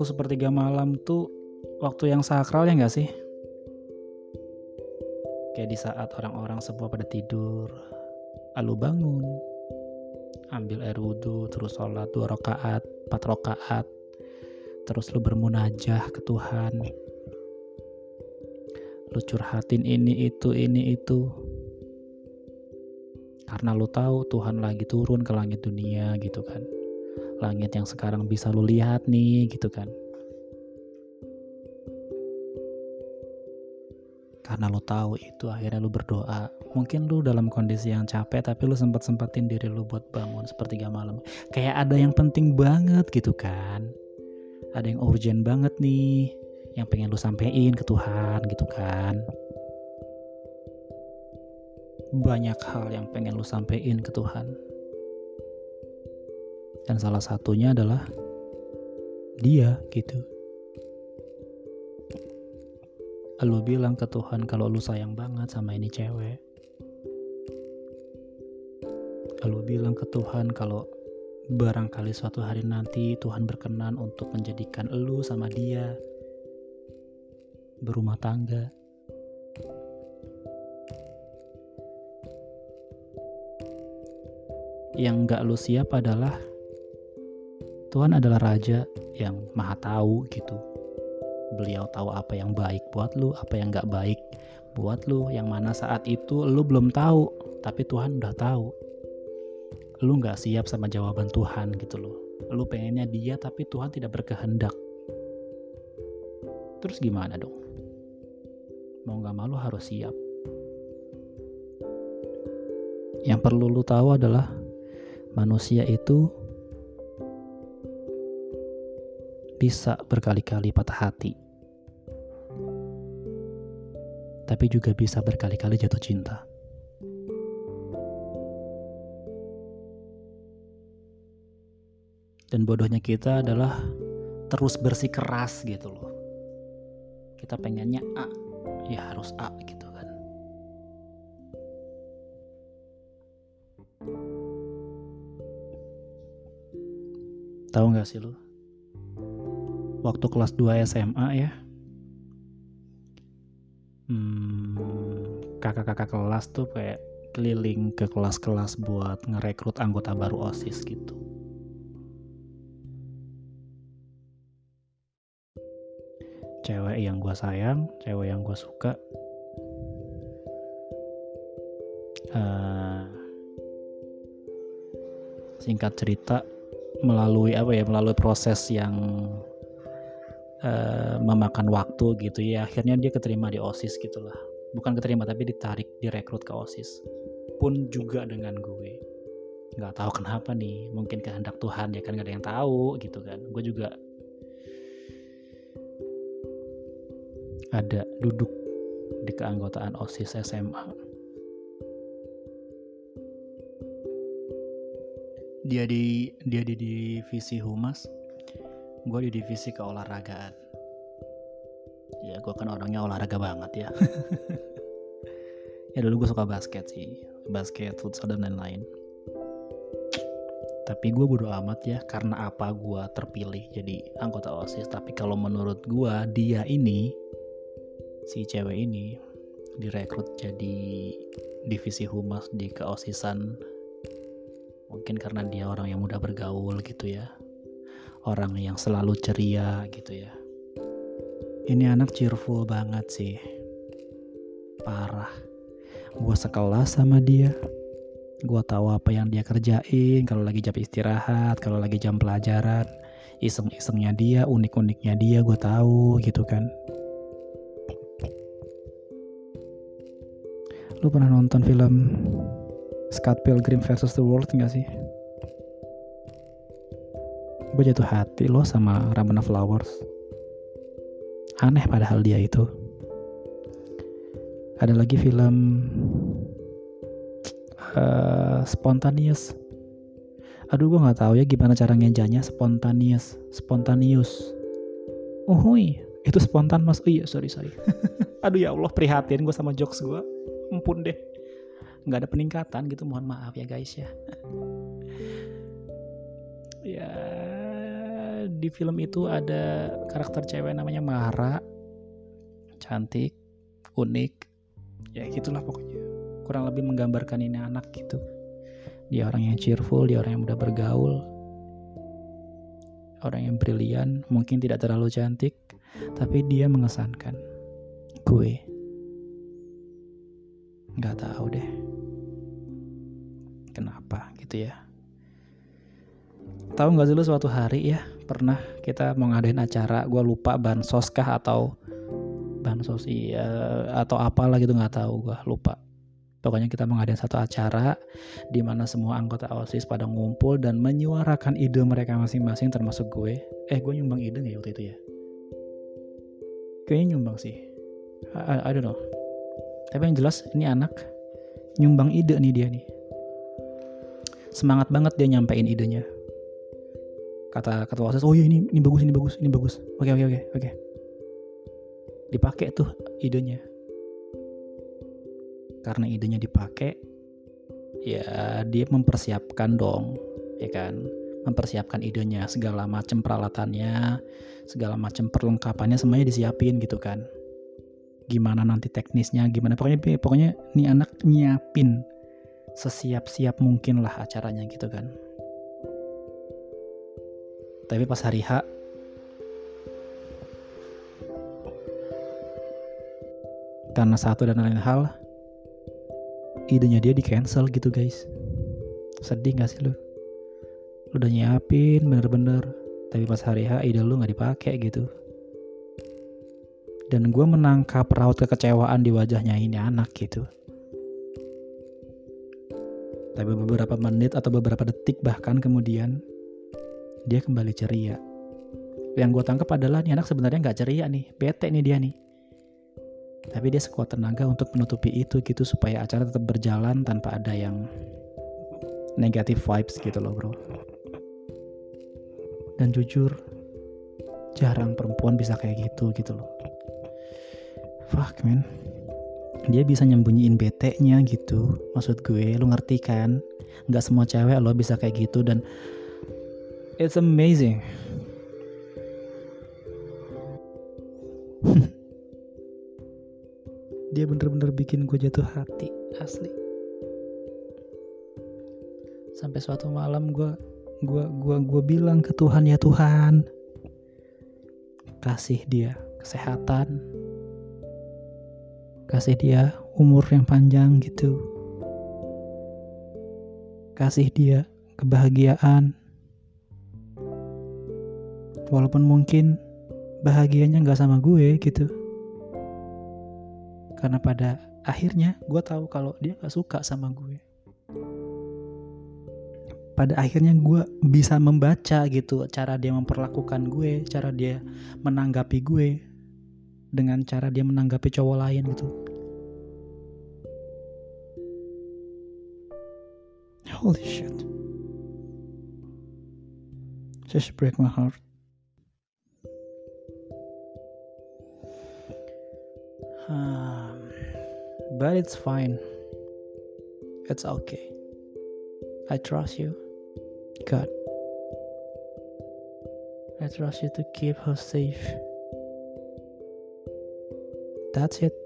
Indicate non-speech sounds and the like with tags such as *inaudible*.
waktu sepertiga malam tuh waktu yang sakral ya nggak sih? Kayak di saat orang-orang semua pada tidur, lalu bangun, ambil air wudhu, terus sholat dua rakaat, empat rakaat, terus lu bermunajah ke Tuhan, lu curhatin ini itu ini itu, karena lu tahu Tuhan lagi turun ke langit dunia gitu kan. Langit yang sekarang bisa lu lihat nih gitu kan. Karena lu tahu itu akhirnya lu berdoa. Mungkin lu dalam kondisi yang capek tapi lu sempat sempatin diri lu buat bangun sepertiga malam. Kayak ada yang penting banget gitu kan. Ada yang urgent banget nih yang pengen lu sampein ke Tuhan gitu kan banyak hal yang pengen lu sampein ke Tuhan. Dan salah satunya adalah dia gitu. Lu bilang ke Tuhan kalau lu sayang banget sama ini cewek. Lu bilang ke Tuhan kalau barangkali suatu hari nanti Tuhan berkenan untuk menjadikan lu sama dia berumah tangga yang gak lu siap adalah Tuhan adalah raja yang maha tahu gitu. Beliau tahu apa yang baik buat lu, apa yang gak baik buat lu, yang mana saat itu lu belum tahu, tapi Tuhan udah tahu. Lu gak siap sama jawaban Tuhan gitu loh. Lu pengennya dia tapi Tuhan tidak berkehendak. Terus gimana dong? Mau gak mau lu harus siap. Yang perlu lu tahu adalah manusia itu bisa berkali-kali patah hati, tapi juga bisa berkali-kali jatuh cinta. Dan bodohnya kita adalah terus bersikeras gitu loh. Kita pengennya A, ya harus A gitu Tahu nggak sih lo? waktu kelas 2 SMA ya. Hmm, kakak-kakak kelas tuh kayak keliling ke kelas-kelas buat ngerekrut anggota baru OSIS gitu. Cewek yang gue sayang cewek yang gue suka. Uh, singkat cerita melalui apa ya melalui proses yang uh, memakan waktu gitu ya. Akhirnya dia keterima di osis gitulah bukan keterima tapi ditarik direkrut ke osis. Pun juga dengan gue. Nggak tahu kenapa nih mungkin kehendak Tuhan ya kan gak ada yang tahu gitu kan. Gue juga ada duduk di keanggotaan osis SMA dia di dia di divisi humas gue di divisi keolahragaan. Ya gue kan orangnya olahraga banget ya. *laughs* Ya dulu gue suka basket sih. Basket futsal dan lain-lain. Tapi gue bodo amat ya karena apa gue terpilih jadi anggota osis. Tapi kalau menurut gue dia ini si cewek ini direkrut jadi divisi humas di keosisan mungkin karena dia orang yang mudah bergaul gitu ya orang yang selalu ceria gitu ya. Ini anak cheerful banget sih. Parah. Gue sekelas sama dia. Gue tahu apa yang dia kerjain kalau lagi jam istirahat, kalau lagi jam pelajaran. Iseng-isengnya dia, unik-uniknya dia gue tahu gitu kan. Lu pernah nonton film Scott Pilgrim versus the World gak sih? gue jatuh hati loh sama Ramona Flowers. Aneh padahal dia itu. Ada lagi film uh, spontaneous. Aduh gue nggak tahu ya gimana cara ngejanya spontaneous. Spontaneous. Oh itu spontan mas. Oh iya sorry sorry. *laughs* Aduh ya Allah prihatin gue sama jokes gue ampun deh nggak ada peningkatan gitu mohon maaf ya guys ya. *laughs* Ya di film itu ada karakter cewek namanya Mara. Cantik unik. Ya gitulah pokoknya. Kurang lebih menggambarkan ini anak gitu. Dia orang yang cheerful dia orang yang mudah bergaul. Orang yang brilian mungkin tidak terlalu cantik tapi dia mengesankan. Gue. Nggak tahu deh kenapa? Gitu ya. Tahu nggak sih lu suatu hari ya pernah kita mau ngadain acara gue lupa bansos kah atau bansos iya atau apalah gitu nggak tahu gue lupa. Pokoknya kita mengadain satu acara di mana semua anggota osis pada ngumpul dan menyuarakan ide mereka masing-masing termasuk gue. Eh gue nyumbang ide nggak ya waktu itu ya? Kayaknya nyumbang sih. I, I don't know. Tapi yang jelas ini anak nyumbang ide nih dia nih semangat banget dia nyampein idenya. Kata ketua osis oh iya ini ini bagus ini bagus ini bagus. Oke oke oke oke. Dipakai tuh idenya. Karena idenya dipakai ya dia mempersiapkan dong ya kan? Mempersiapkan idenya segala macam peralatannya segala macam perlengkapannya semuanya disiapin gitu kan. Gimana nanti teknisnya gimana pokoknya pokoknya nih anak nyiapin sesiap-siap mungkin lah acaranya gitu kan. Tapi pas hari H karena satu dan lain hal idenya dia di cancel gitu guys. Sedih gak sih lu? Lu udah nyiapin bener-bener. Tapi pas hari H ide lu gak dipakai gitu. Dan gue menangkap raut kekecewaan di wajahnya ini anak gitu tapi beberapa menit atau beberapa detik bahkan kemudian dia kembali ceria. Yang gue tangkap adalah nih anak sebenarnya nggak ceria nih bete nih dia nih. Tapi dia sekuat tenaga untuk menutupi itu gitu supaya acara tetap berjalan tanpa ada yang negatif vibes gitu loh bro. Dan jujur jarang perempuan bisa kayak gitu gitu loh. Fuck man dia bisa nyembunyiin bete-nya gitu. Maksud gue lu ngerti kan? Nggak semua cewek lo bisa kayak gitu dan it's amazing. *laughs* Dia bener-bener bikin gue jatuh hati asli. Sampai suatu malam gue gue gue gue bilang ke Tuhan ya Tuhan kasih dia kesehatan kasih dia umur yang panjang gitu. Kasih dia kebahagiaan. Walaupun mungkin bahagianya nggak sama gue gitu. Karena pada akhirnya gue tahu kalau dia gak suka sama gue. Pada akhirnya gue bisa membaca gitu cara dia memperlakukan gue cara dia menanggapi gue dengan cara dia menanggapi cowok lain gitu holy shit just break my heart Um, *sighs* but it's fine. It's okay. I trust you, God. I trust you to keep her safe. That's it.